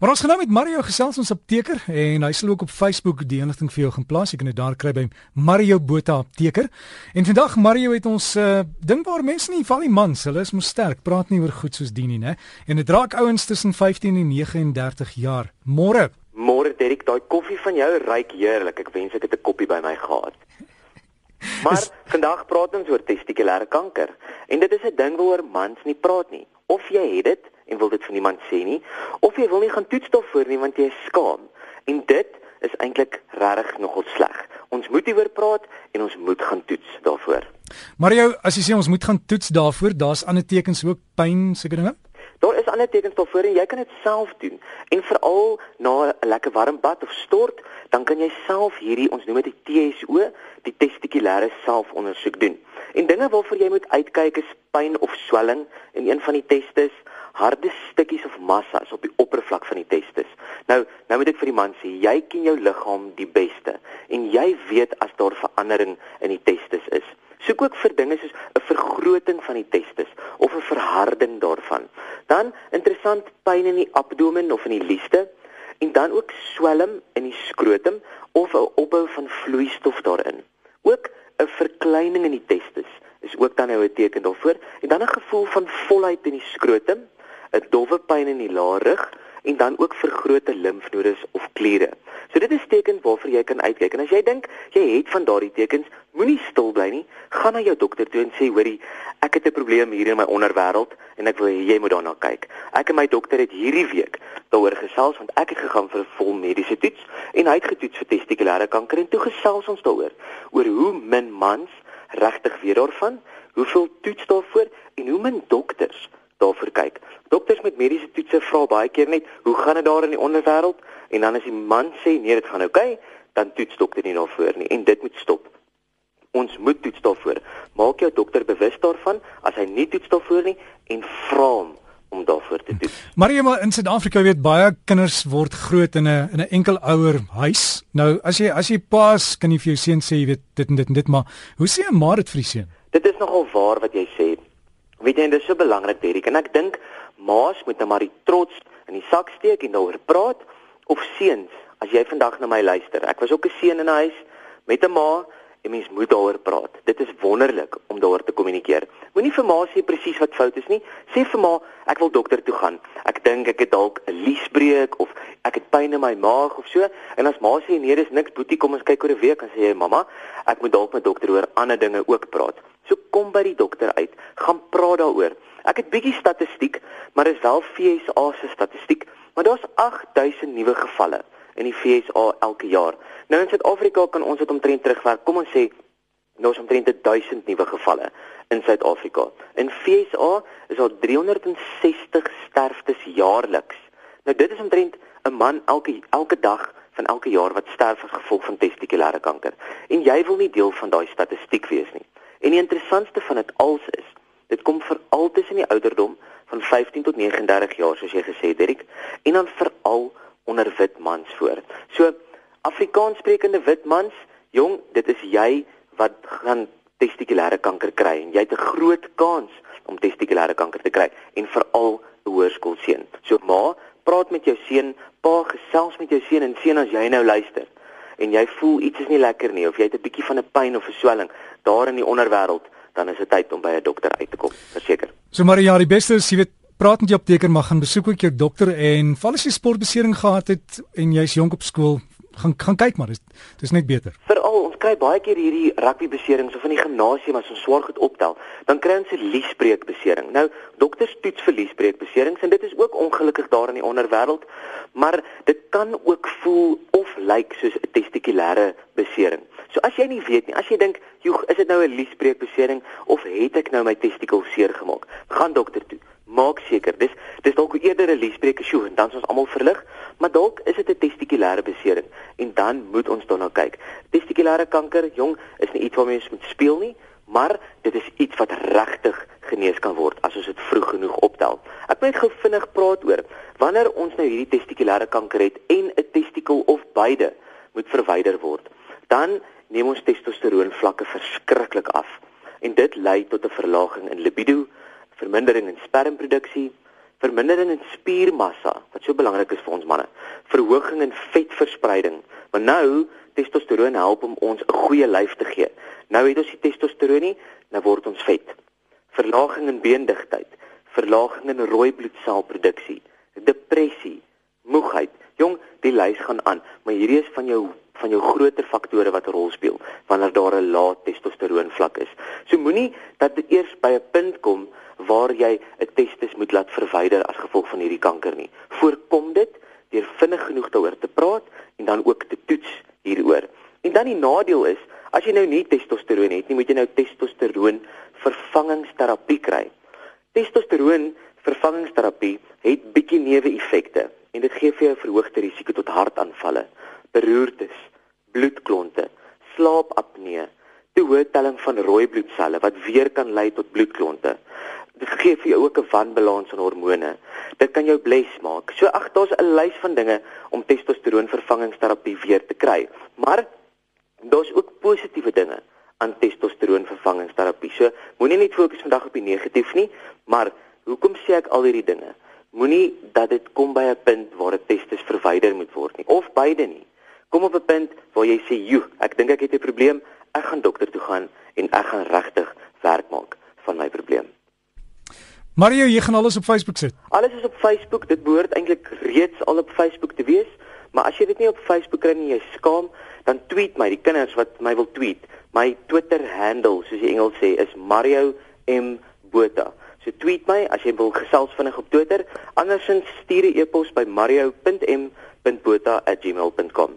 Maar ons gaan nou met Mario gesels ons apteker en hy sal ook op Facebook die inligting vir jou gaan plaas. Jy kan dit daar kry by Mario Botha apteker. En vandag Mario het ons uh, ding waar mense nie val die mans, hulle is mos sterk, praat nie oor goed soos die nie, né? En dit raak ouens tussen 15 en 39 jaar. Môre. Môre Derek, daai koffie van jou ruik heerlik. Ek wens ek het 'n koppie by my gehad. Maar is... vandag praat ons oor testikulêre kanker. En dit is 'n ding waaroor mans nie praat nie. Of jy het dit en wil dit vir niemand sê nie of jy wil nie gaan toets daarvoor nie want jy is skaam. En dit is eintlik regtig nogal sleg. Ons moet hieroor praat en ons moet gaan toets daarvoor. Mario, as jy sê ons moet gaan toets daarvoor, daar's ander tekens ook pyn seker dinge? Daar is ander tekens daarvoor en jy kan dit self doen. En veral na 'n lekker warm bad of stort, dan kan jy self hierdie ons noem dit die TSO, die testikulêre selfondersoek doen. En dinge waarvoor jy moet uitkyk is pyn of swelling in een van die testes, harde stukkies of massas op die oppervlak van die testis. Nou, nou moet ek vir die man sê, jy ken jou liggaam die beste en jy weet as daar verandering in die testis is. Soek ook vir dinge soos 'n vergroting van die testis of 'n verharding daarvan. Dan interessant pyn in die abdomen of in die lieste en dan ook swelm in die skrotum of 'n opbou van vloeistof daarin. Ook 'n verkleining in die testis is ook dan nou 'n teken daarvoor en dan 'n gevoel van volheid in die skrotum 'n dowwe pyn in die laarrug en dan ook vergrote limfnodes of kliere. So dit is tekens waarvoor jy kan uitkyk. En as jy dink jy het van daardie tekens, moenie stil bly nie. Gaan na jou dokter toe en sê, "Hoorie, ek het 'n probleem hier in my onderwêreld en ek wil jy moet daarna kyk." Ek en my dokter het hierdie week daaroor gesels want ek het gegaan vir 'n vol mediese toets en hy het getoets vir testikulêre kanker en toe gesels ons daaroor oor hoe min mans regtig weer daarvan, hoeveel toets daarvoor en hoe min dokters daarvoor kyk. Dokters met mediese toetse vra baie keer net, "Hoe gaan dit daar in die onderwêreld?" En dan as die man sê, "Nee, dit gaan oukei," dan toets dokter nie daarvoor nie en dit moet stop. Ons moet toets daarvoor. Maak jou dokter bewus daarvan as hy nie toets daarvoor nie en vra hom om daarvoor te. Maar jy maar in Suid-Afrika weet baie kinders word groot in 'n in 'n enkel ouer huis. Nou as jy as jy pas kan jy vir jou seun sê jy weet dit en dit en dit maar hoe sê 'n ma dit vir die seun? Dit is nogal waar wat jy sê. Weet jy, dit is so belangrik Derek en ek dink ma's moet nou maar die trots in die sak steek en daaroor praat of seuns, as jy vandag na my luister. Ek was ook 'n seun in 'n huis met 'n ma en mens moet daaroor praat. Dit is wonderlik om daaroor te kommunikeer. Moenie vir ma sê presies wat fout is nie. Sê vir ma, ek wil dokter toe gaan. Ek dink ek het dalk 'n liesbreek of ek het pyn in my maag of so. En as ma sê nee, dis niks, boetie, kom ons kyk oor 'n week, dan sê jy, "Mamma, ek moet dalk met dokter oor ander dinge ook praat." So kom by die dokter uit, gaan praat daaroor. Ek het bietjie statistiek, maar dis wel FSA se statistiek, maar daar's 8000 nuwe gevalle in die FSA elke jaar. Nou in Suid-Afrika kan ons dit omtrent terugwerk. Kom ons sê nou is omtrent 1000 nuwe gevalle in Suid-Afrika. In FSA is daar 360 sterftes jaarliks. Nou dit is omtrent 'n man elke elke dag van elke jaar wat sterf as gevolg van testikulêre kanker. En jy wil nie deel van daai statistiek wees nie. En die interessantste van dit als is, dit kom veral tussen die ouderdom van 15 tot 39 jaar soos jy gesê het, Dirk, en dan veral onder wit mans voor. So Afrikaans sprekende wit mans, jong, dit is jy wat gaan testikulêre kanker kry en jy het 'n groot kans om testikulêre kanker te kry en veral 'n hoërskoolseun. So ma, praat met jou seun, pa gesels met jou seun en seun as jy nou luister en jy voel iets is nie lekker nie of jy het 'n bietjie van 'n pyn of 'n swelling daar in die onderwêreld, dan is dit tyd om by 'n dokter uit te kom, verseker. So maar ja, die beste is jy weet praat met jou apteker maar gaan besoek ook jou dokter en val as jy sportbesering gehad het en jy's jonk op skool, gaan gaan kyk maar, dis dis net beter. Veral ons kry baie keer hierdie rugbybeserings of in die gimnasium as ons swaar goed optel, dan kry ons 'n liesbreekbesering. Nou, dokters toets vir liesbreekbeserings en dit is ook ongelukkig daar in die onderwêreld, maar dit kan ook voel of lyk soos 'n testikulêre besering. So as jy nie weet nie, as jy dink, "Joe, is dit nou 'n liesbreekbesering of het ek nou my testikel seer gemaak?" Gaan dokter toe. Maak seker, dis dis dalk eerder 'n liesbreek, sjoe, en dan is ons almal verlig, maar dalk is dit 'n testikulêre besering en dan moet ons daarna kyk. Testikulêre kanker, jong, is nie iets waarmee jy moet speel nie, maar dit is iets wat regtig genees kan word as ons dit vroeg genoeg optel. Ek wil net gou vinnig praat oor wanneer ons nou hierdie testikulêre kanker het en 'n testikel of beide moet verwyder word. Dan neem ons testosteroon vlakke verskriklik af en dit lei tot 'n verlaging in libido, vermindering in spermproduksie, vermindering in spiermassa wat so belangrik is vir ons manne, verhoging in vetverspreiding. Maar nou testosteron help om ons 'n goeie lyf te gee. Nou het ons die testosteron nie, nou word ons vet. Verlaging in beendigtheid, verlaging in rooi bloedselproduksie, depressie, moegheid. Jong, die lys gaan aan, maar hierdie is van jou van jou groter faktore wat 'n rol speel wanneer daar 'n lae testosteron vlak is. So moenie dat dit eers by 'n punt kom waar jy 'n testis moet laat verwyder as gevolg van hierdie kanker nie. Voorkom dit deur vinnig genoeg daaroor te praat en dan ook te toets hieroor. En dan die nadeel is, as jy nou nie testosteron het nie, moet jy nou testosteron vervangingsterapie kry. Testosteron vervangingsterapie het bietjie neeweffekte en dit gee vir jou verhoogde risiko tot hartaanvalle, beroertes, bloedklonte, slaapapnee, te hoë telling van rooi bloedselle wat weer kan lei tot bloedklonte. Dit gee vir jou ook 'n wanbalans in hormone. Dit kan jou bles maak. So ag, daar's 'n lys van dinge om testosteron vervangingsterapie weer te kry. Maar daar's ook positiewe dinge aan testosteron vervangingsterapie. So moenie net fokus vandag op die negatief nie, maar hoekom sê ek al hierdie dinge? Moenie dat dit kom by 'n punt waar 'n testis verwyder moet word nie of beide nie. Kom op 'n punt waar jy sê, "Joe, ek dink ek het 'n probleem. Ek gaan dokter toe gaan en ek gaan regtig werk maak van my probleem." Mario, jy gaan alles op Facebook sit. Alles is op Facebook. Dit behoort eintlik reeds al op Facebook te wees, maar as jy dit nie op Facebook kry nie, jy skaam, dan tweet my, die kinders wat my wil tweet. My Twitter handle, soos die Engels sê, is Mario M Botha. So tweet my as jy wil gesels vinnig op Twitter. Andersins stuur 'n e-pos by mario.m.botha@gmail.com.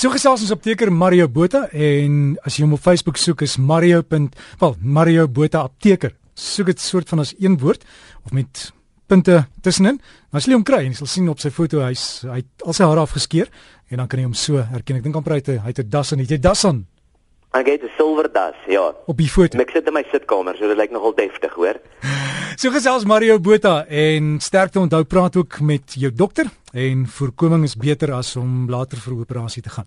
So gesels ons op teker Mario Botha en as jy hom op Facebook soek is Mario. Wel, Mario Botha apteker. Soek dit soort van as een woord of met punte tussenin. As jy hom kry en jy sal sien op sy foto hy's hy het al sy hare afgeskeer en dan kan jy hom so herken. Ek dink amper hy het 'n das aan. Het jy das aan? Ek het 'n silwer das, ja. Op die foto. Ek sit in my sitkamer, so dit lyk nogal deftig, hoor. So gesels Mario Botha en sterkte onthou praat ook met jou dokter en voorkoming is beter as om later vir operasie te gaan.